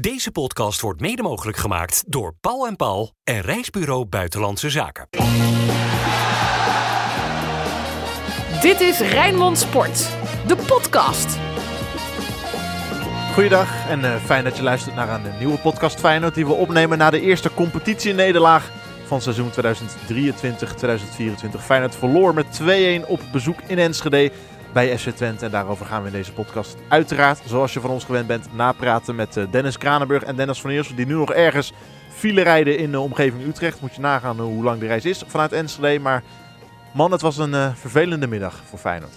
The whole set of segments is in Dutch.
Deze podcast wordt mede mogelijk gemaakt door Paul en Paul en Reisbureau Buitenlandse Zaken. Dit is Rijnmond Sport, de podcast. Goeiedag en uh, fijn dat je luistert naar een nieuwe podcast Feyenoord die we opnemen na de eerste competitienederlaag van seizoen 2023-2024. Feyenoord verloor met 2-1 op bezoek in Enschede bij FC Twente. En daarover gaan we in deze podcast uiteraard, zoals je van ons gewend bent, napraten met uh, Dennis Kranenburg en Dennis van Eersel, die nu nog ergens file rijden in de omgeving Utrecht. Moet je nagaan hoe lang de reis is vanuit Enschede. Maar man, het was een uh, vervelende middag voor Feyenoord.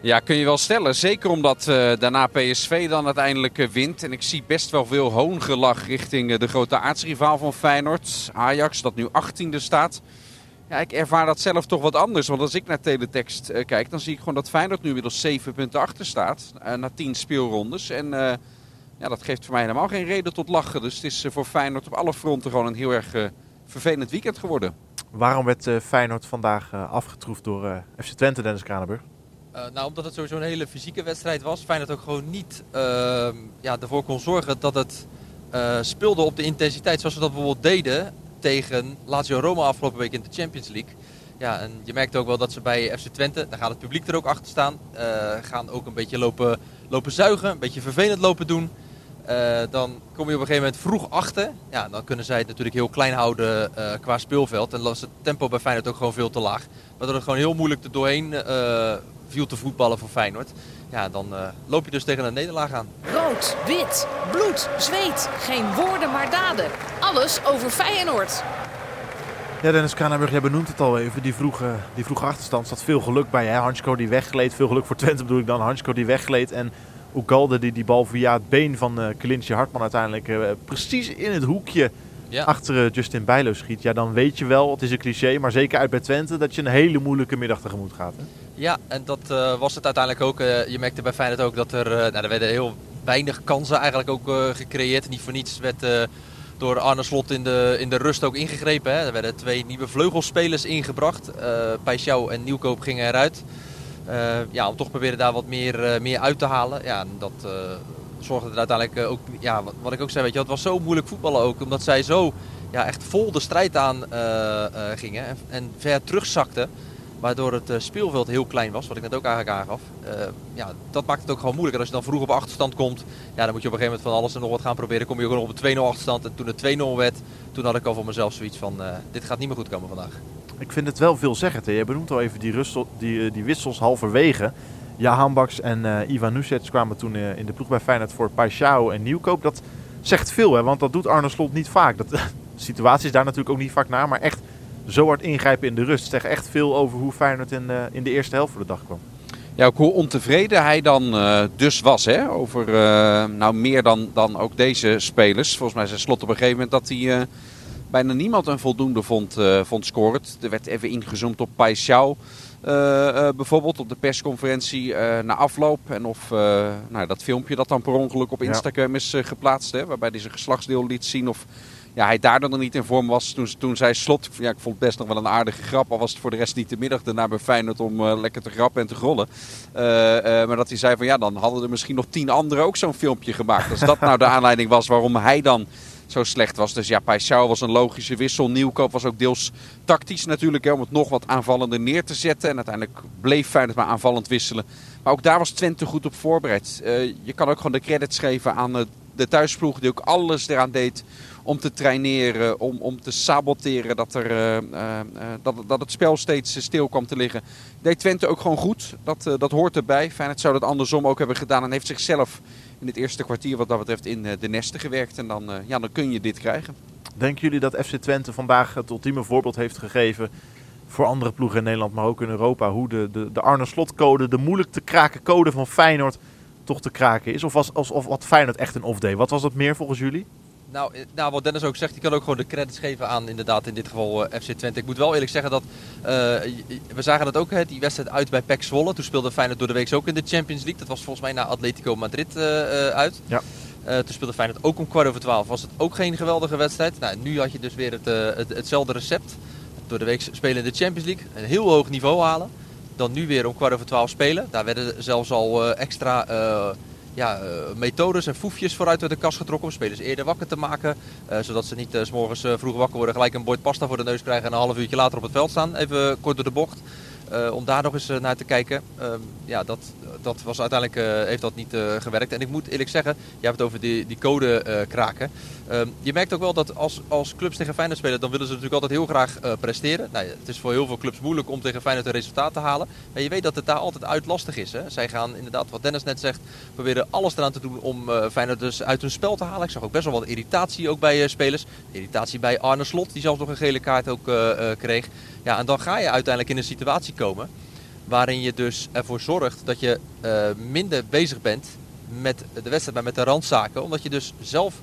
Ja, kun je wel stellen. Zeker omdat uh, daarna PSV dan uiteindelijk wint. En ik zie best wel veel hoongelach richting de grote aartsrivaal van Feyenoord. Ajax, dat nu 18e staat. Ja, ik ervaar dat zelf toch wat anders. Want als ik naar teletext kijk, dan zie ik gewoon dat Feyenoord nu inmiddels 7 punten achter staat. na 10 speelrondes. En ja, dat geeft voor mij helemaal geen reden tot lachen. Dus het is voor Feyenoord op alle fronten gewoon een heel erg vervelend weekend geworden. Waarom werd Feyenoord vandaag afgetroefd door FC Twente, Dennis Kranenburg? Uh, nou, omdat het sowieso een hele fysieke wedstrijd was. Feyenoord ook gewoon niet uh, ja, ervoor kon zorgen dat het uh, speelde op de intensiteit zoals we dat bijvoorbeeld deden tegen Lazio Roma afgelopen week in de Champions League. Ja, en je merkt ook wel dat ze bij FC Twente, daar gaat het publiek er ook achter staan, gaan ook een beetje lopen, lopen zuigen, een beetje vervelend lopen doen. dan kom je op een gegeven moment vroeg achter. Ja, dan kunnen zij het natuurlijk heel klein houden qua speelveld. En is het tempo bij Feyenoord ook gewoon veel te laag. Waardoor het gewoon heel moeilijk er doorheen viel te voetballen voor Feyenoord. Ja, dan loop je dus tegen een nederlaag aan. Rood, wit, bloed, zweet. Geen woorden maar daden. Alles over Feyenoord. Ja, Dennis Kranenburg, jij benoemt het al even. Die vroege, die vroege achterstand zat veel geluk bij. Hè? Hansko die weggleed. Veel geluk voor Twente bedoel ik dan. Hansko die weggleed. En Ugalde die die bal via het been van uh, Clintje Hartman uiteindelijk uh, precies in het hoekje ja. achter uh, Justin Bijlo schiet. Ja, dan weet je wel, het is een cliché, maar zeker uit bij Twente, dat je een hele moeilijke middag tegemoet gaat. Hè? Ja, en dat uh, was het uiteindelijk ook. Uh, je merkte bij Feyenoord ook dat er, nou, er werden heel weinig kansen eigenlijk ook gecreëerd. Niet voor niets werd door Arne Slot in de, in de rust ook ingegrepen. Hè. Er werden twee nieuwe vleugelspelers ingebracht. Uh, Peixau en Nieuwkoop gingen eruit. ja, om toch proberen daar wat meer, meer uit te halen. Ja, dat zorgde er uiteindelijk ook, ja, wat, wat, ik ook zei, weet je, het was zo moeilijk voetballen ook. Omdat zij zo ja, echt vol de strijd aan gingen en, en ver terugzakten. Waardoor het uh, speelveld heel klein was, wat ik net ook eigenlijk aangaf. Uh, ja, dat maakt het ook gewoon moeilijk. En als je dan vroeg op achterstand komt, ja, dan moet je op een gegeven moment van alles en nog wat gaan proberen. Kom je ook nog op een 2-0 achterstand. En toen het 2-0 werd, toen had ik al voor mezelf zoiets van, uh, dit gaat niet meer goed komen vandaag. Ik vind het wel veel zeggen. Je benoemt al even die, die, die wissels halverwege. Ja, Hambaks en Ivan Nusets kwamen toen in de ploeg bij Feyenoord voor Paixão en Nieuwkoop. Dat zegt veel, hè, want dat doet Arne Slot niet vaak. Dat, de situatie is daar natuurlijk ook niet vaak naar, maar echt zo hard ingrijpen in de rust. Zegt echt veel over hoe Feyenoord in, uh, in de eerste helft voor de dag kwam. Ja, ook hoe ontevreden hij dan uh, dus was. Hè? Over uh, nou, meer dan, dan ook deze spelers. Volgens mij zei Slot op een gegeven moment dat hij bijna niemand een voldoende vond, vond scoren. Er werd even ingezoomd op Paixão. bijvoorbeeld op de persconferentie na afloop. En of nou, dat filmpje dat dan per ongeluk op Instagram ja. is geplaatst. Hè? Waarbij hij zijn geslachtsdeel liet zien. Of ja, hij daardoor nog niet in vorm was. Toen, toen zij slot, ja, ik vond het best nog wel een aardige grap. Al was het voor de rest niet de middag daarna bij Feyenoord om uh, lekker te grappen en te grollen. Uh, uh, maar dat hij zei van ja, dan hadden er misschien nog tien anderen ook zo'n filmpje gemaakt. Als dat nou de aanleiding was waarom hij dan zo slecht was. Dus ja, Paixão was een logische wissel. Nieuwkoop was ook deels tactisch natuurlijk. Hè, om het nog wat aanvallender neer te zetten. En uiteindelijk bleef Feyenoord maar aanvallend wisselen. Maar ook daar was Twente goed op voorbereid. je kan ook gewoon de credits geven aan de thuisploeg die ook alles eraan deed om te traineren, om, om te saboteren dat, er, uh, uh, dat, dat het spel steeds stil kwam te liggen. Deed Twente ook gewoon goed, dat, dat hoort erbij. Feyenoord zou dat andersom ook hebben gedaan en heeft zichzelf in het eerste kwartier wat dat betreft in de nesten gewerkt. En dan, ja, dan kun je dit krijgen. Denken jullie dat FC Twente vandaag het ultieme voorbeeld heeft gegeven voor andere ploegen in Nederland, maar ook in Europa, hoe de, de, de Arne Slot-code, de moeilijk te kraken code van Feyenoord toch te kraken is? Of, was, of, of wat Feyenoord echt een off-day? Wat was dat meer volgens jullie? Nou, eh, nou, wat Dennis ook zegt, die kan ook gewoon de credits geven aan inderdaad in dit geval uh, FC Twente. Ik moet wel eerlijk zeggen dat, uh, we zagen dat ook, hè, die wedstrijd uit bij PEC Zwolle. Toen speelde Feyenoord door de week ook in de Champions League. Dat was volgens mij naar Atletico Madrid uh, uit. Ja. toen speelde Feyenoord ook om kwart over twaalf. Was het ook geen geweldige wedstrijd. Nou, nu had je dus weer het, het, hetzelfde recept. Door de week spelen in de Champions League. Een heel hoog niveau halen. Dan nu weer om kwart over twaalf spelen. Daar werden zelfs al extra ja, methodes en foefjes vooruit uit de kast getrokken om spelers eerder wakker te maken. zodat ze niet s morgens vroeg wakker worden, gelijk een bord pasta voor de neus krijgen en een half uurtje later op het veld staan. Even kort door de bocht. om daar nog eens naar te kijken. Ehm, ja, dat, dat was uiteindelijk heeft dat niet gewerkt. En ik moet eerlijk zeggen, je hebt het over die, die code kraken. Ehm, je merkt ook wel dat als, als clubs tegen Feyenoord spelen, dan willen ze natuurlijk altijd heel graag uh, presteren. Nou, het is voor heel veel clubs moeilijk om tegen Feyenoord een resultaat te halen. Maar je weet dat het daar altijd uit lastig is. Hè? Zij gaan inderdaad, wat Dennis net zegt, proberen alles eraan te doen om uh, Feyenoord dus uit hun spel te halen. Ik zag ook best wel wat irritatie ook bij uh, spelers. Irritatie bij Arne Slot, die zelfs nog een gele kaart ook kreeg. Ja, en dan ga je uiteindelijk in een situatie komen waarin je dus ervoor zorgt dat je minder bezig bent met de wedstrijd, maar met de randzaken. Omdat je dus zelf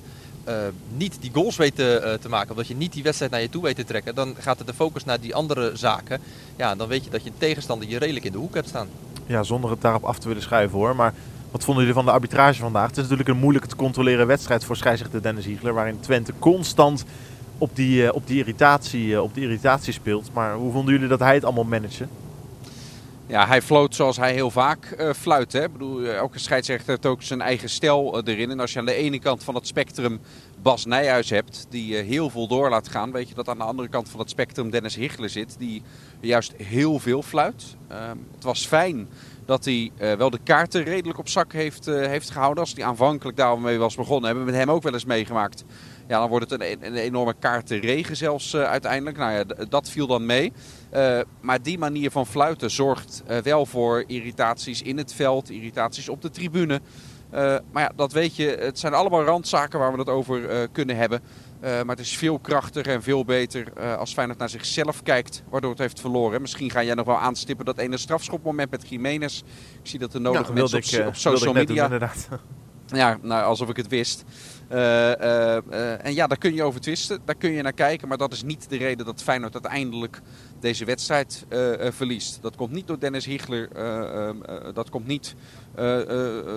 uh, niet die goals weet te, uh, te, maken, omdat je niet die wedstrijd naar je toe weet te trekken, dan gaat het de focus naar die andere zaken. Ja, dan weet je dat je tegenstander je redelijk in de hoek hebt staan. Ja, zonder het daarop af te willen schuiven hoor. Maar wat vonden jullie van de arbitrage vandaag? Het is natuurlijk een moeilijke te controleren wedstrijd voor scheidsrechter Dennis Hiegler, waarin Twente constant op die, uh, op die, irritatie, op die irritatie speelt. Maar hoe vonden jullie dat hij het allemaal manage? Ja, hij floot zoals hij heel vaak uh, fluit. Hè? Ik bedoel, elke scheidsrechter heeft ook zijn eigen stijl uh, erin. En als je aan de ene kant van het spectrum Bas Nijhuis hebt, die heel veel door laat gaan, weet je dat aan de andere kant van het spectrum Dennis Hichler zit, die juist heel veel fluit. Ehm, het was fijn dat hij wel de kaarten redelijk op zak heeft, heeft gehouden. Als hij aanvankelijk daarmee was begonnen, hebben we met hem ook wel eens meegemaakt. Ja, dan wordt het een, een enorme kaartenregen zelfs uiteindelijk. Nou ja, dat viel dan mee. Uh, maar die manier van fluiten zorgt uh, wel voor irritaties in het veld, irritaties op de tribune. Maar ja, dat weet je, het zijn allemaal randzaken waar we het over kunnen hebben. maar het is veel krachtiger en veel beter als Feyenoord naar zichzelf kijkt, waardoor het heeft verloren. Misschien ga jij nog wel aanstippen dat ene strafschopmoment met Jiménez. Ik zie dat de nodige ja, mensen op, op, social media... Doen, ja, nou, alsof ik het wist. Uh, uh, en ja, daar kun je over twisten. Daar kun je naar kijken. Maar dat is niet de reden dat Feyenoord uiteindelijk deze wedstrijd verliest. Dat komt niet door Dennis Higler. Ehm, dat komt niet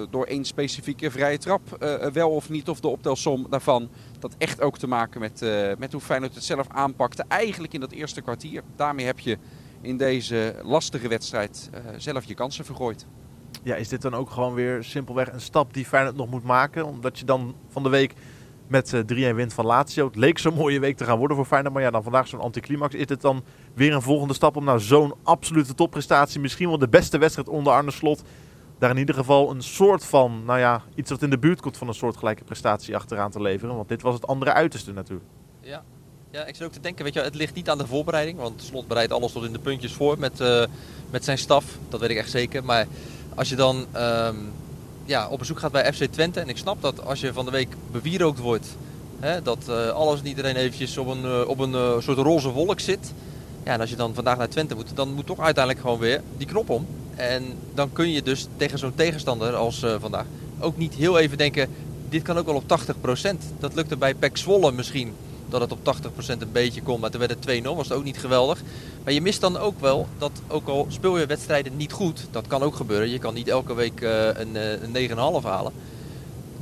door één specifieke vrije trap. wel of niet, of de optelsom daarvan. Dat echt ook te maken met, met hoe Feyenoord het zelf aanpakte. Eigenlijk in dat eerste kwartier. Daarmee heb je in deze lastige wedstrijd zelf je kansen vergooid. Ja, is dit dan ook gewoon weer simpelweg een stap die Feyenoord nog moet maken? Omdat je dan van de week met uh, 3-1 wint van Lazio. Het leek zo'n mooie week te gaan worden voor Feyenoord. Maar ja, dan vandaag zo'n anticlimax. Is het dan weer een volgende stap om naar zo'n absolute topprestatie... misschien wel de beste wedstrijd onder Arne Slot... daar in ieder geval een soort van, nou ja, iets wat in de buurt komt van een soortgelijke prestatie achteraan te leveren. Want dit was het andere uiterste natuurlijk. Ja, ja, ik zit ook te denken, weet je, het ligt niet aan de voorbereiding. Want Slot bereidt alles tot in de puntjes voor met, uh, met zijn staf. Dat weet ik echt zeker. Maar als je dan um, ja, op bezoek gaat bij FC Twente. En ik snap dat als je van de week bewierookt wordt. Hè, dat uh, alles en iedereen eventjes op een, uh, op een uh, soort roze wolk zit. Ja, en als je dan vandaag naar Twente moet, dan moet toch uiteindelijk gewoon weer die knop om. En dan kun je dus tegen zo'n tegenstander als vandaag ook niet heel even denken... dit kan ook wel op 80%. Dat lukte bij Pek Zwolle misschien dat het op 80% een beetje kon. Maar toen werd het 2-0, was het ook niet geweldig. Maar je mist dan ook wel dat, ook al speel je wedstrijden niet goed, dat kan ook gebeuren. Je kan niet elke week uh, een, een 9,5 halen.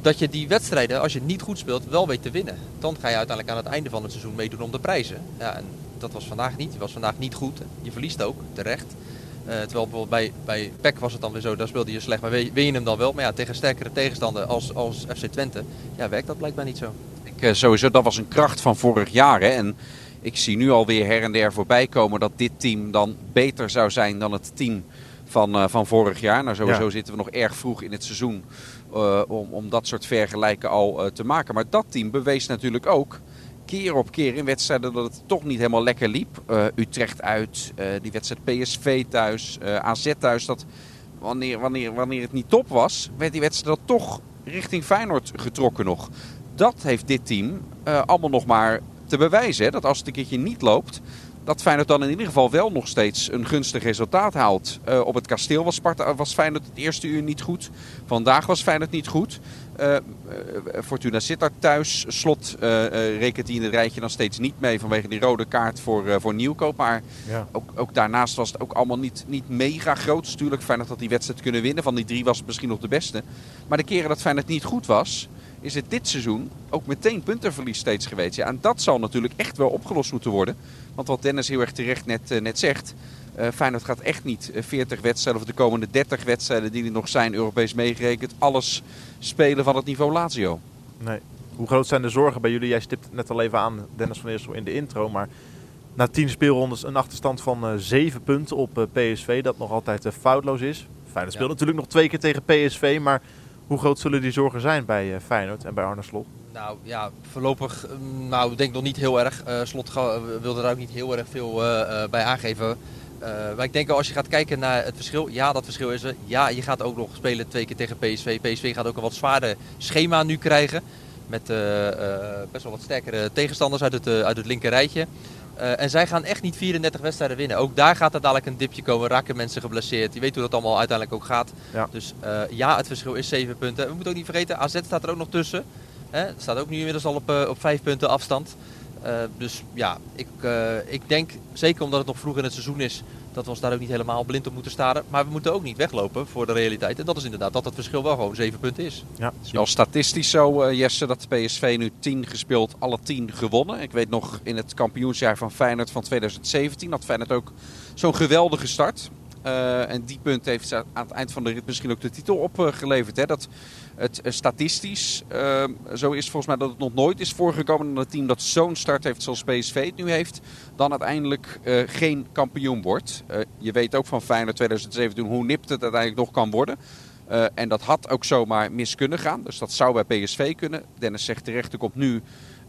Dat je die wedstrijden, als je niet goed speelt, wel weet te winnen. Dan ga je uiteindelijk aan het einde van het seizoen meedoen om de prijzen. Ja, en dat was vandaag niet. Je was vandaag niet goed. Je verliest ook, terecht. Uh, terwijl bijvoorbeeld bij, bij PEC was het dan weer zo, daar speelde je slecht, maar win je hem dan wel. Maar ja, tegen sterkere tegenstander als, als FC Twente, ja, werkt dat blijkbaar niet zo. Ik, sowieso, dat was een kracht van vorig jaar. Hè? En ik zie nu alweer her en der voorbij komen dat dit team dan beter zou zijn dan het team van, uh, van vorig jaar. Nou, sowieso zitten we nog erg vroeg in het seizoen uh, om, om dat soort vergelijken al uh, te maken. Maar dat team bewees natuurlijk ook keer op keer in wedstrijden dat het toch niet helemaal lekker liep. Utrecht uit, die wedstrijd PSV thuis, AZ thuis. Dat wanneer, wanneer, wanneer het niet top was, werd die wedstrijd dan toch richting Feyenoord getrokken nog. Dat heeft dit team allemaal nog maar te bewijzen. Hè, dat als het een keertje niet loopt, dat Feyenoord dan in ieder geval wel nog steeds een gunstig resultaat haalt. Uh, op het kasteel was, Sparta, was Feyenoord het eerste uur niet goed. Vandaag was Feyenoord niet goed. Uh, Fortuna Sittard thuis. Slot rekent hij in het rijtje dan steeds niet mee vanwege die rode kaart voor, voor Nieuwkoop. Maar ja. ook, ook, daarnaast was het ook allemaal niet, niet mega groot. Natuurlijk Feyenoord had die wedstrijd kunnen winnen. Van die drie was het misschien nog de beste. Maar de keren dat Feyenoord niet goed was is het dit seizoen ook meteen puntenverlies steeds geweest. Ja, en dat zal natuurlijk echt wel opgelost moeten worden. Want wat Dennis heel erg terecht net, uh, net zegt. Uh, Feyenoord gaat echt niet 40 wedstrijden of de komende 30 wedstrijden die er nog zijn Europees meegerekend. Alles spelen van het niveau Lazio. Nee. Hoe groot zijn de zorgen bij jullie? Jij stipt net al even aan, Dennis van Eersel, in de intro. Maar na 10 speelrondes een achterstand van uh, 7 punten op PSV. Dat nog altijd foutloos is. Feyenoord speelt natuurlijk nog twee keer tegen PSV. Maar hoe groot zullen die zorgen zijn bij Feyenoord en bij Arne Slot? Nou ja, voorlopig mm, nou, ik denk nog niet heel erg. Uh, Slot wilde daar ook niet heel erg veel bij aangeven. maar ik denk als je gaat kijken naar het verschil, ja dat verschil is er. Ja, je gaat ook nog spelen twee keer tegen PSV. PSV gaat ook een wat zwaarder schema nu krijgen. Met best wel wat sterkere tegenstanders uit het, uit het linker rijtje. En zij gaan echt niet 34 wedstrijden winnen. Ook daar gaat er dadelijk een dipje komen. Raken mensen geblesseerd. Je weet hoe dat allemaal uiteindelijk ook gaat. Ja. Dus ja, het verschil is 7 punten. We moeten ook niet vergeten, AZ staat er ook nog tussen. Het staat ook nu inmiddels al op, uh, op vijf punten afstand. Dus ja, ik, ik denk, zeker omdat het nog vroeg in het seizoen is, dat we ons daar ook niet helemaal blind op moeten staren. Maar we moeten ook niet weglopen voor de realiteit. En dat is inderdaad dat het verschil wel gewoon zeven punten is. Ja. Het is wel statistisch zo, uh, Jesse, dat PSV nu 10 gespeeld, alle 10 gewonnen. Ik weet nog in het kampioensjaar van Feyenoord van 2017 had Feyenoord ook zo'n geweldige start. Uh, en die punt heeft aan het eind van de rit misschien ook de titel opgeleverd. Dat het uh, statistisch, uh, zo is volgens mij dat het nog nooit is voorgekomen dat een team dat zo'n start heeft zoals PSV het nu heeft, dan uiteindelijk geen kampioen wordt. je weet ook van Feyenoord 2017 hoe nipt het uiteindelijk nog kan worden. en dat had ook zomaar mis kunnen gaan. Dus dat zou bij PSV kunnen. Dennis zegt terecht, er komt nu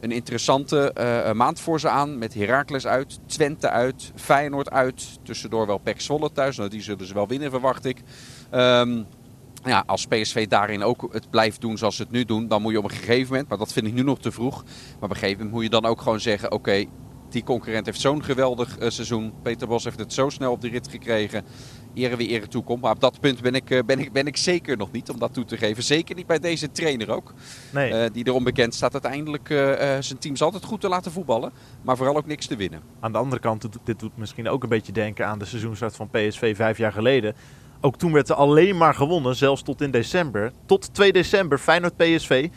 een interessante uh, maand voor ze aan. Met Heracles uit, Twente uit, Feyenoord uit. Tussendoor wel Pek Zwolle thuis. Nou, die zullen ze wel winnen, verwacht ik. Um, ja, als PSV daarin ook het blijft doen zoals ze het nu doen, dan moet je op een gegeven moment, maar dat vind ik nu nog te vroeg, maar op een gegeven moment moet je dan ook gewoon zeggen, oké, die concurrent heeft zo'n geweldig uh, seizoen. Peter Bos heeft het zo snel op de rit gekregen. Ere wie ere toekomt. Maar op dat punt ben ik, uh, ben, ik, ben ik zeker nog niet om dat toe te geven. Zeker niet bij deze trainer ook. Nee. Uh, die erom bekend staat uiteindelijk zijn teams altijd goed te laten voetballen. Maar vooral ook niks te winnen. Aan de andere kant, dit doet misschien ook een beetje denken aan de seizoenstart van PSV vijf jaar geleden. Ook toen werd er alleen maar gewonnen, zelfs tot in december. Tot 2 december, Feyenoord PSV.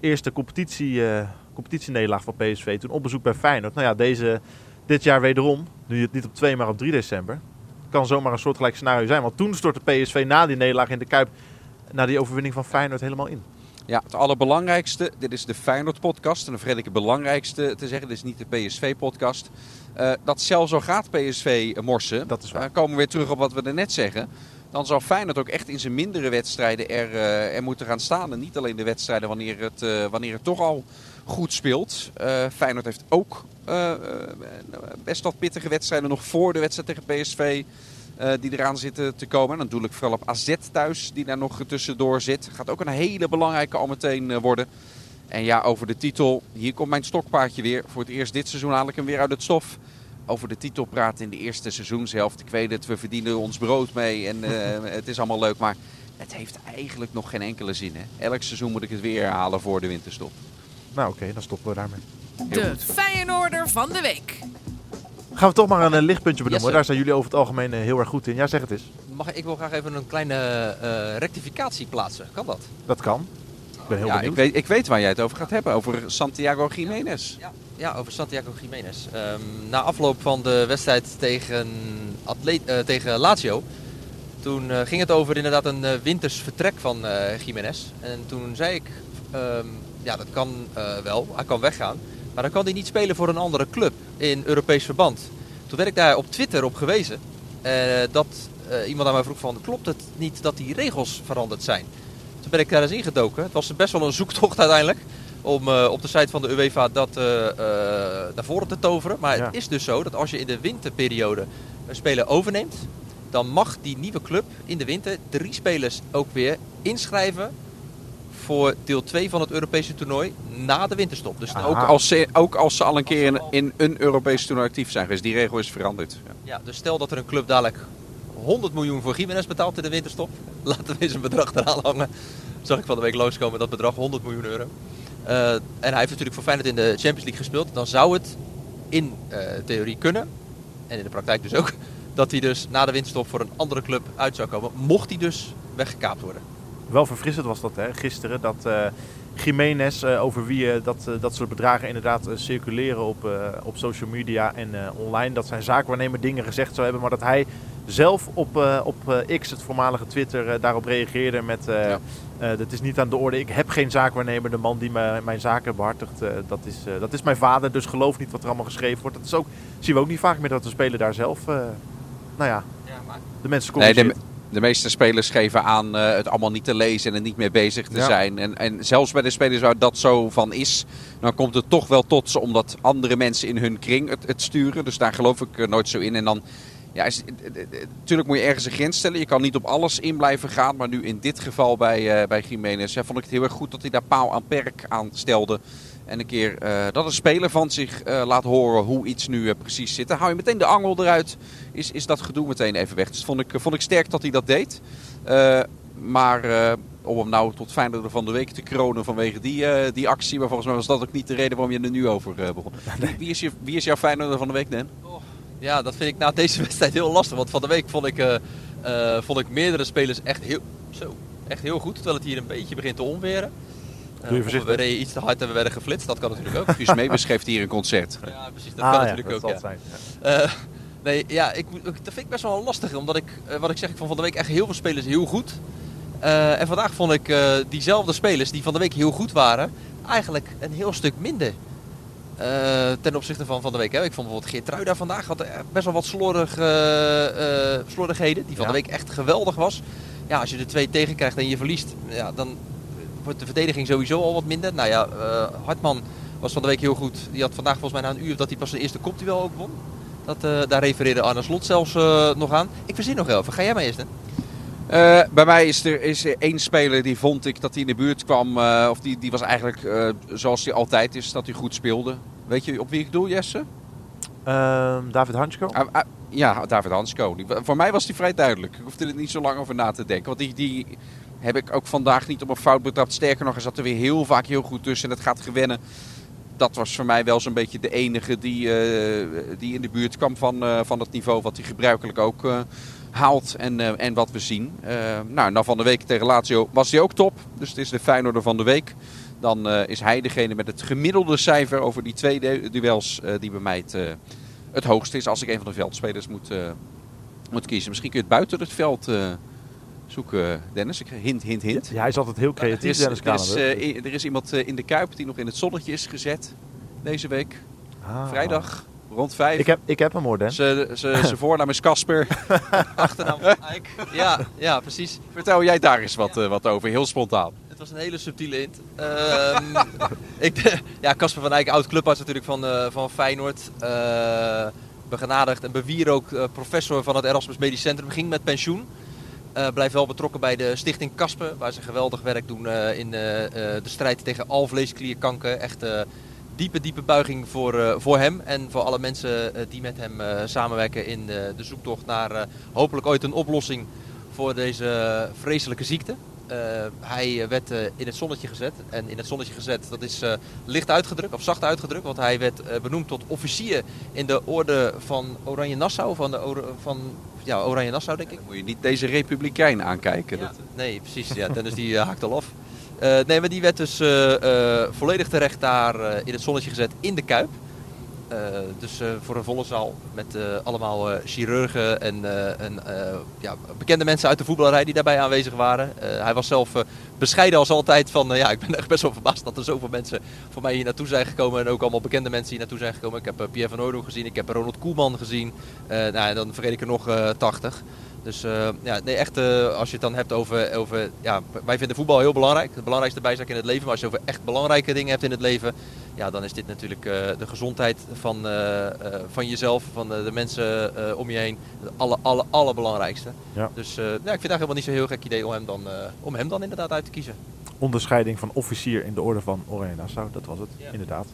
Eerste competitie, uh, competitienederlaag van PSV. Toen op bezoek bij Feyenoord. Nou ja, deze, dit jaar wederom. Nu het niet op 2, maar op 3 december. Kan zomaar een soortgelijk scenario zijn. Want toen stortte PSV na die nederlaag in de Kuip... na die overwinning van Feyenoord helemaal in. Ja, het allerbelangrijkste. Dit is de Feyenoord-podcast. En dan vergeet ik het belangrijkste te zeggen. Dit is niet de PSV-podcast. Uh, dat zelfs zo gaat PSV morsen. Dat is waar. Uh, komen we weer terug op wat we er net zeggen dan zal Feyenoord ook echt in zijn mindere wedstrijden er, uh, er moeten gaan staan. En niet alleen de wedstrijden wanneer het, uh, wanneer het toch al goed speelt. Uh, Feyenoord heeft ook best wat pittige wedstrijden nog voor de wedstrijd tegen PSV. die eraan zitten te komen. En dan doe ik vooral op AZ thuis, die daar nog tussendoor zit. Gaat ook een hele belangrijke al meteen worden. En ja, over de titel. Hier komt mijn stokpaardje weer. Voor het eerst dit seizoen haal ik hem weer uit het stof over de titel praten in de eerste seizoenshelft. Ik weet het, we verdienen ons brood mee en uh, het is allemaal leuk. Maar het heeft eigenlijk nog geen enkele zin. Hè? Elk seizoen moet ik het weer herhalen voor de winterstop. Nou oké, okay, dan stoppen we daarmee. de Feyenoorder van de week. Gaan we toch maar een uh, lichtpuntje benoemen. Yes, Daar zijn jullie over het algemeen uh, heel erg goed in. Ja, zeg het eens. Mag, ik wil graag even een kleine uh, rectificatie plaatsen. Kan dat? Dat kan. Ik ben heel ja, ik weet, ik weet waar jij het over gaat hebben. Over Santiago Jiménez. Ja, ja over Santiago Jiménez. Um, na afloop van de wedstrijd tegen, atleet, uh, tegen Lazio... Toen uh, ging het over inderdaad een uh, winters vertrek van Jiménez. En toen zei ik... Um, ja, dat kan wel. Hij kan weggaan. Maar dan kan hij niet spelen voor een andere club in Europees verband. Toen werd ik daar op Twitter op gewezen. dat iemand aan mij vroeg van... Klopt het niet dat die regels veranderd zijn? Toen ben ik daar eens ingedoken. Het was best wel een zoektocht uiteindelijk. Om op de site van de UEFA dat naar voren te toveren. Maar ja. het is dus zo dat als je in de winterperiode een speler overneemt. Dan mag die nieuwe club in de winter drie spelers ook weer inschrijven voor deel 2 van het Europese toernooi na de winterstop. Dus ook als, ze, ook als ze al een keer in, in een Europese toernooi actief zijn Dus die regel is veranderd. Ja. ja. dus stel dat er een club dadelijk 100 miljoen voor Jiménez betaalt in de winterstop. Laten we eens een bedrag eraan hangen. Zag ik van de week loskomen dat bedrag 100 miljoen euro. Uh, en hij heeft natuurlijk voor Feyenoord in de Champions League gespeeld. Dan zou het in uh, theorie kunnen, en in de praktijk dus ook, dat hij dus na de winterstop voor een andere club uit zou komen. Mocht hij dus weggekaapt worden. Wel verfrissend was dat hè, gisteren, dat uh, Jiménez, eh, over wie eh, dat, dat soort bedragen inderdaad circuleren op, eh, op social media en eh, online. Dat zijn zaakwaarnemer dingen gezegd zou hebben, maar dat hij zelf op, eh, op eh, X, het voormalige Twitter, daarop reageerde met... eh Ja. eh, dat is niet aan de orde. Ik heb geen zaakwaarnemer. De man die mijn, mijn zaken behartigt, eh, dat, is, eh, dat is mijn vader. Dus geloof niet wat er allemaal geschreven wordt. Dat is ook, zien we ook niet vaak meer dat de speler daar zelf... eh, nou ja, Ja, maar de mensen Nee, corrigeert. De, meeste spelers geven aan eh, het allemaal niet te lezen en er niet mee bezig te Ja. zijn. En, en zelfs bij de spelers waar dat zo van is, dan komt het toch wel tot ze omdat andere mensen in hun kring het, het sturen. Dus daar geloof ik eh, nooit zo in. En dan, ja, is, natuurlijk moet je ergens een grens stellen. Je kan niet op alles in blijven gaan. Maar nu in dit geval bij, eh bij Jiménez ja, vond ik het heel erg goed dat hij daar paal aan perk aan stelde. En een keer eh, dat een speler van zich eh, laat horen hoe iets nu eh, precies zit. Dan hou je meteen de angel eruit. Is, is dat gedoe meteen even weg. Dus vond ik, vond ik sterk dat hij dat deed. Eh, maar eh, om hem nou tot Feyenoord van de week te kronen vanwege die, eh, die actie. Maar volgens mij was dat ook niet de reden waarom je er nu over begon. Wie, wie, is je, wie is jouw Feyenoord van de week, Dan? Ja, dat vind ik na deze wedstrijd heel lastig. Want van de week vond ik, eh, eh, vond ik meerdere spelers echt heel, zo, echt heel goed. Terwijl het hier een beetje begint te onweren. Doe je of voorzichtig. we reden iets te hard en we werden geflitst. Dat kan natuurlijk ook. Guus Meebus geeft hier een concert. Ja, precies. Dat Ah, kan ja, natuurlijk dat ook. zal Ja. Eh, nee, ja, ik, dat vind ik best wel lastig. Omdat ik, eh, wat ik zeg, ik vond van de week echt heel veel spelers heel goed. Eh, en vandaag vond ik eh, diezelfde spelers die van de week heel goed waren, eigenlijk een heel stuk minder. Eh, ten opzichte van van de week. Hè. Ik vond bijvoorbeeld Geertruida vandaag had best wel wat slordig, eh, eh, slordigheden. Die van Ja. de week echt geweldig was. Ja, als je er twee tegen krijgt en je verliest, ja, dan wordt de verdediging sowieso al wat minder. Nou ja, eh, Hartman was van de week heel goed. Die had vandaag volgens mij na een uur dat hij pas zijn eerste kopduel ook won. Dat, eh, daar refereerde Arne Slot zelfs eh, nog aan. Ik verzin nog even. Ga jij maar eerst, hè? Eh, bij mij is er, is er één speler die vond ik dat hij in de buurt kwam. eh, of die, die was eigenlijk eh, zoals hij altijd is, dat hij goed speelde. Weet je op wie ik doel, Jesse? Ehm, David Hansko. Ah, ah, ja, David Hansko. Die- voor mij was die vrij duidelijk. Ik hoefde er niet zo lang over na te denken. Want die, die heb ik ook vandaag niet op een fout betrapt. Sterker nog, hij zat er weer heel vaak heel goed tussen. En het gaat gewennen. Dat was voor mij wel zo'n beetje de enige die, eh, die in de buurt kwam van, eh, van het niveau wat hij gebruikelijk ook eh, haalt en, en wat we zien. Nou, nou, van de week tegen Lazio was hij ook top. Dus het is de Feyenoorder van de week. Dan is hij degene met het gemiddelde cijfer over die twee du- duels die bij mij het, het hoogste is als ik een van de veldspelers moet, moet kiezen. Misschien kun je het buiten het veld eh, zoeken, Dennis. Ik, hint, hint, hint. Ja, hij is altijd heel Er creatief, is, Dennis er, is, Kranenburg. eh, er is iemand eh, in de Kuip die nog in het zonnetje is gezet deze week. Ah. Vrijdag rond vijf. Ik heb, ik heb hem hoor, Den. Zijn zijn voornaam is Casper. Achternaam van Eik. Ja, ja, precies. Vertel jij daar eens wat, eh, wat over, heel spontaan. Het was een hele subtiele int. Ehm, ik, ja, Casper van Eyck, oud clubarts natuurlijk van, eh, van Feyenoord. Eh, begenadigd en bewierook uh, professor van het Erasmus Medisch Centrum. Ging met pensioen. Uh, blijft wel betrokken bij de stichting Kasper. Waar ze geweldig werk doen uh, in de strijd tegen alvleesklierkanker. Echt diepe, diepe buiging voor, voor hem. En voor alle mensen die met hem samenwerken in de zoektocht naar hopelijk ooit een oplossing voor deze vreselijke ziekte. Uh, hij werd uh, in het zonnetje gezet. En in het zonnetje gezet, dat is licht uitgedrukt, of zacht uitgedrukt. Want hij werd benoemd tot officier in de orde van Oranje Nassau. Van, de orde, van ja, Oranje Nassau, denk ik. Dan moet je niet deze republikein aankijken. Ja, dat... Nee, precies. Ja, Dennis die haakt al af. nee, maar die werd dus volledig terecht daar in het zonnetje gezet in de Kuip. Uh, dus uh, voor een volle zaal met uh, allemaal chirurgen en, en ja, bekende mensen uit de voetballerij die daarbij aanwezig waren. hij was zelf bescheiden als altijd van, ja, ik ben echt best wel verbaasd dat er zoveel mensen voor mij hier naartoe zijn gekomen. En ook allemaal bekende mensen hier naartoe zijn gekomen. Ik heb Pierre van Oordel gezien, ik heb Ronald Koeman gezien. nou, dan vergeet ik er nog 80. Dus uh, ja, nee, echt, uh, als je het dan hebt over, over. Ja, wij vinden voetbal heel belangrijk. De belangrijkste bijzaak in het leven. Maar als je over echt belangrijke dingen hebt in het leven. Ja, dan is dit natuurlijk uh, de gezondheid van, van jezelf, van de, mensen om je heen. Het alle, alle, allerbelangrijkste. Ja. Dus ja, ik vind het eigenlijk helemaal niet zo'n heel gek idee om hem, dan, om hem dan inderdaad uit te kiezen. Onderscheiding van officier in de orde van Oranje Nassau, dat was het, ja. inderdaad.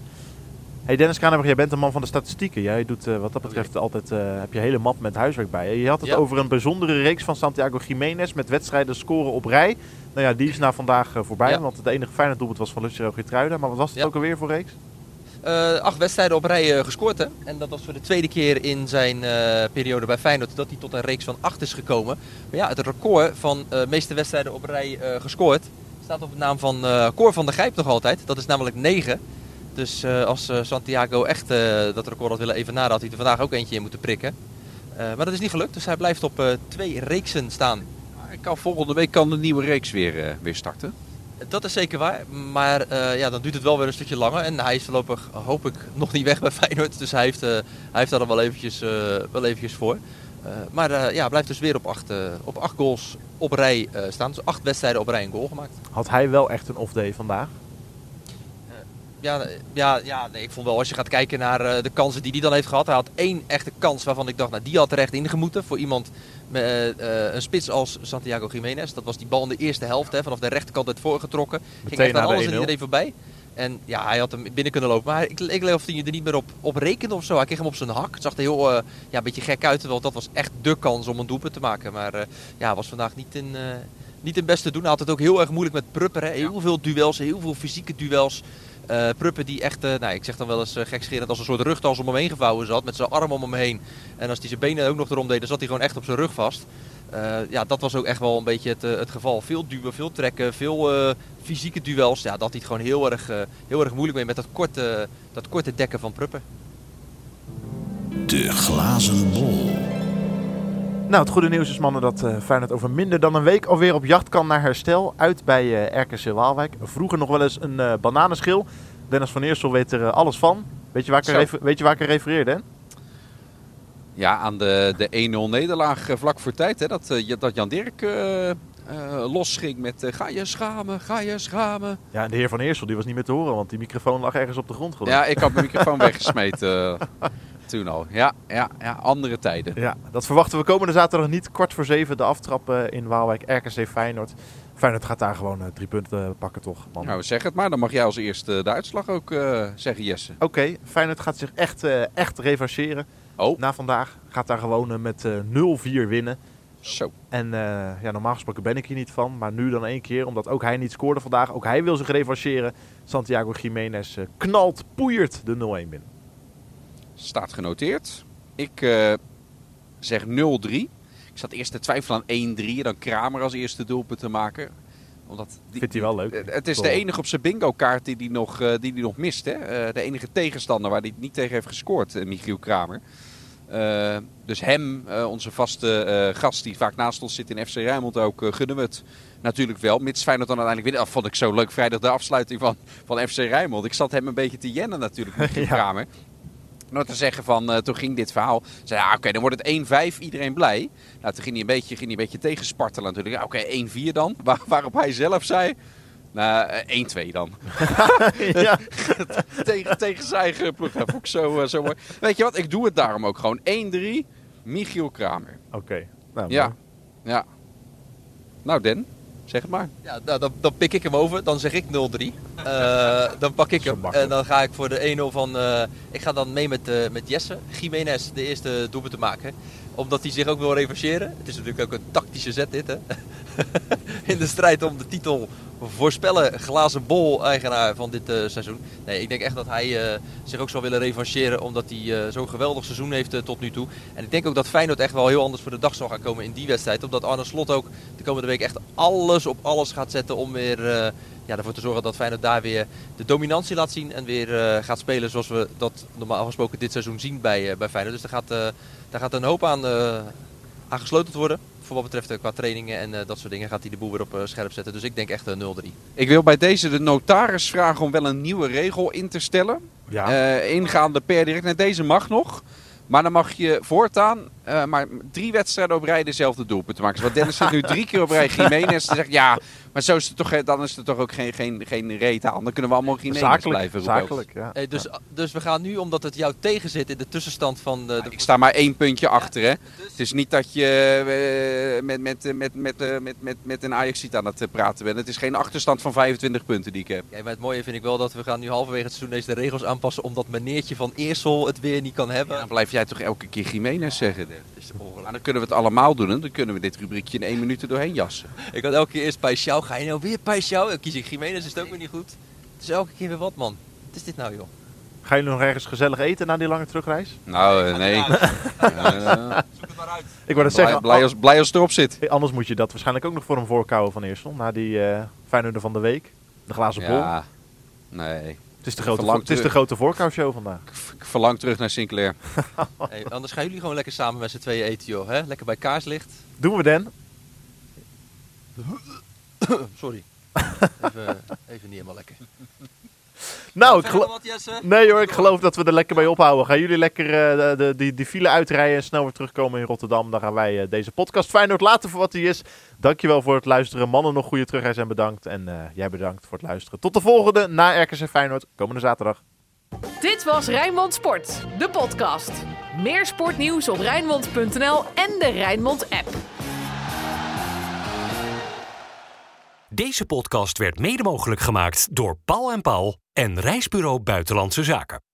Hey Dennis Kranenburg, jij bent een man van de statistieken. Jij doet uh, wat dat betreft altijd, uh, heb je hele map met huiswerk bij je. Je had het ja. over een bijzondere reeks van Santiago Jiménez met wedstrijden scoren op rij. Nou ja, die is na vandaag uh, voorbij, ja. want het enige fijne doelpunt was van Lucero Getruida. Maar wat was het ja. ook alweer voor reeks? Acht wedstrijden op rij gescoord hè? En dat was voor de tweede keer in zijn periode bij Feyenoord dat hij tot een reeks van acht is gekomen. Maar ja, het record van meeste wedstrijden op rij gescoord Staat op de naam van eh Cor van der Gijp nog altijd. Dat is namelijk 9. Dus eh, als eh, Santiago echt eh, dat record had willen even had hij er vandaag ook eentje in moeten prikken. Eh, maar dat is niet gelukt, dus hij blijft op eh, twee reeksen staan. Ik kan, volgende week kan de nieuwe reeks weer, eh, weer starten. Dat is zeker waar, maar eh, ja, dan duurt het wel weer een stukje langer. En hij is voorlopig, hoop ik, nog niet weg bij Feyenoord. Dus hij heeft, eh, hij heeft daar dan wel eventjes, eh, wel eventjes voor. Eh, maar eh, ja, hij blijft dus weer op acht, op acht goals op rij eh, staan. Dus acht wedstrijden op rij een goal gemaakt. Had hij wel echt een off-day vandaag? Ja, ja, ja nee, ik vond wel als je gaat kijken naar eh, de kansen die hij dan heeft gehad. Hij had één echte kans waarvan ik dacht, nou die had er echt ingemoeten. Voor iemand met eh, eh, een spits als Santiago Jiménez. Dat was die bal in de eerste helft, hè, vanaf de rechterkant het voorgetrokken. Ging echt aan na de alles en 1-0. iedereen voorbij. En ja, hij had hem binnen kunnen lopen. Maar ik, ik geloof dat hij er niet meer op, op rekende of zo. Hij kreeg hem op zijn hak. Het zag er heel eh, ja, een beetje gek uit. Terwijl dat was echt de kans om een doelpunt te maken. Maar eh, ja, was vandaag niet in, eh niet in best te doen. Hij had het ook heel erg moeilijk met Prupper. Hè. Heel veel duels, heel veel fysieke duels. Eh Pruppen die echt, eh, nou, ik zeg dan wel eens uh, gekscherend als een soort rugtas om hem heen gevouwen zat. Met zijn arm om hem heen. En als hij zijn benen ook nog erom deed, dan zat hij gewoon echt op zijn rug vast. Ja, dat was ook echt wel een beetje het, het geval. Veel duwen, veel trekken, veel fysieke duels. Ja, dat hij het gewoon heel erg, heel erg moeilijk mee met dat korte, dat korte dekken van Pruppen. De glazen bol. Nou, het goede nieuws is mannen dat eh Feyenoord over minder dan een week alweer op jacht kan naar herstel. Uit bij eh, RKC Waalwijk. Vroeger nog wel eens een eh, bananenschil. Dennis van Eersel weet er alles van. Weet je waar ik, er weet je waar ik er refereerde? Hè? Ja, aan de, de 1-0 nederlaag vlak voor tijd. Hè, dat, dat Jan Dirk losging met ga je schamen, ga je schamen. Ja, en de heer van Eersel die was niet meer te horen, want die microfoon lag ergens op de grond. geloof. Ja, ik had mijn microfoon weggesmeten toen al. Ja, ja, ja, andere tijden. Ja, dat verwachten we komende zaterdag niet. Kwart voor zeven de aftrap eh, in Waalwijk, RKC Feyenoord. Feyenoord gaat daar gewoon eh, drie punten eh, pakken toch, man. Nou, zeg het maar. Dan mag jij als eerste de uitslag ook zeggen, Jesse. Oké, Feyenoord gaat zich echt, echt revancheren. Oh, Na vandaag gaat daar gewoon met eh 0-4 winnen. zo. En ja, normaal gesproken ben ik hier niet van. Maar nu dan één keer, omdat ook hij niet scoorde vandaag. Ook hij wil zich revancheren. Santiago Jiménez knalt, poeiert de 0-1 binnen. Staat genoteerd. Ik eh, zeg 0-3. Ik zat eerst te twijfelen aan 1-3. en Dan Kramer als eerste doelpunt te maken. Omdat die, Vindt hij wel leuk. Eh, Het is de enige op zijn bingo kaart die hij nog, eh, die die nog mist. Hè? De enige tegenstander waar hij niet tegen heeft gescoord, Michiel Kramer. Dus hem, onze vaste gast die vaak naast ons zit in FC Rijnmond ook, gunnen we het natuurlijk wel. Mits Feyenoord dan uiteindelijk winnen. Dat vond ik zo leuk vrijdag de afsluiting van, van FC Rijnmond. Ik zat hem een beetje te jennen natuurlijk, Michiel Ja. Kramer. Nog te zeggen van, eh, toen ging dit verhaal. Zei, ja, oké, dan wordt het 1-5, iedereen blij. Nou, toen ging hij een beetje, ging hij een beetje tegenspartelen natuurlijk. Ja, oké, 1-4 dan. Waar, waarop hij zelf zei, nou, eh, 1-2 dan. ja. tegen, tegen zijn eigen ploeg. Dat vond ik zo, eh, zo mooi. Weet je wat, ik doe het daarom ook gewoon. 1-3, Michiel Kramer. Oké. Nou, ja. Nou, Den, zeg het maar. Ja, nou, dan, dan pik ik hem over. Dan zeg ik 0-3. Eh, dan pak ik hem. En dan ga ik voor de 1-0 van... eh, ik ga dan mee met, eh, met Jesse. Jiménez de eerste doelpunt te maken. Omdat hij zich ook wil revancheren. Het is natuurlijk ook een tactische zet dit, hè. In de strijd om de titel voorspellen glazen bol eigenaar van dit eh, seizoen. Nee, ik denk echt dat hij eh, zich ook zal willen revancheren. Omdat hij eh, zo'n geweldig seizoen heeft tot nu toe. En ik denk ook dat Feyenoord echt wel heel anders voor de dag zal gaan komen in die wedstrijd. Omdat Arne Slot ook de komende week echt alles op alles gaat zetten om weer ja, ervoor te zorgen dat Feyenoord daar weer de dominantie laat zien. En weer gaat spelen zoals we dat normaal gesproken dit seizoen zien bij, eh, bij Feyenoord. Dus daar gaat, daar gaat een hoop aan, aan gesloten worden. Voor wat betreft eh, qua trainingen en eh, dat soort dingen gaat hij de boel weer op eh, scherp zetten. Dus ik denk echt eh, 0-3. Ik wil bij deze de notaris vragen om wel een nieuwe regel in te stellen. Ja. Ingaande per direct. En deze mag nog. Maar dan mag je voortaan eh, maar drie wedstrijden op rij dezelfde doelpunten maken. Dus wat Dennis zit nu drie keer op rij Jiménez. Dan zegt ja, maar zo is het toch, dan is er toch ook geen, geen, geen reet aan. Dan kunnen we allemaal Jiménez zakelijk. blijven roepen. zakelijk ja. Hey, dus, dus we gaan nu, omdat het jou tegen zit in de tussenstand van de... de Ik sta maar één puntje achter. Hè. Het is niet dat je eh, met, met, met, met, eh, met, met, met een ajax aan het eh, praten bent. Het is geen achterstand van 25 punten die ik heb. Ja, maar het mooie vind ik wel dat we gaan nu halverwege het seizoen deze regels aanpassen. Omdat meneertje van Eersel het weer niet kan hebben. Dan blijf jij toch elke keer Jiménez zeggen. Het is ongelooflijk. Maar dan kunnen we het allemaal doen. En dan kunnen we dit rubriekje in één minuut er doorheen jassen. Ik had elke keer eerst Paixão. Ga je nou weer Paixão? Dan kies ik Jiménez, is het ook weer niet goed. Het is elke keer weer wat, man. Wat is dit nou, joh? Gaan jullie nog ergens gezellig eten na die lange terugreis? Nou, eh, nee. Eh, Zoek het maar uit. Ik wou dat blij, zeggen, blij, als, blij als het erop zit. anders moet je dat waarschijnlijk ook nog voor hem voorkouwen van Eersel. Na die eh Feyenoorder van de week. De glazen bol. Ja, nee. Het is de grote, het is de terug. grote voorkouwshow vandaag. Ik verlang terug naar Sinclair. Hey, anders gaan jullie gewoon lekker samen met z'n tweeën eten, joh. Hè? Lekker bij kaarslicht. Doen we den? Sorry. Even, even niet helemaal lekker. Nou, ik Verder gelo- nog wat, Jesse? Nee hoor, ik geloof dat we er lekker bij ophouden. Gaan jullie lekker eh, de, de, die, die file uitrijden en snel weer terugkomen in Rotterdam. Dan gaan wij eh, deze podcast Feyenoord laten voor wat hij is. Dankjewel voor het luisteren. Mannen, nog goede terugreis en bedankt. En eh, jij bedankt voor het luisteren. Tot de volgende na RKC Feyenoord, komende zaterdag. Dit was Rijnmond Sport, de podcast. Meer sportnieuws op Rijnmond.nl en de Rijnmond app. Deze podcast werd mede mogelijk gemaakt door Paul en Paul en Reisbureau Buitenlandse Zaken.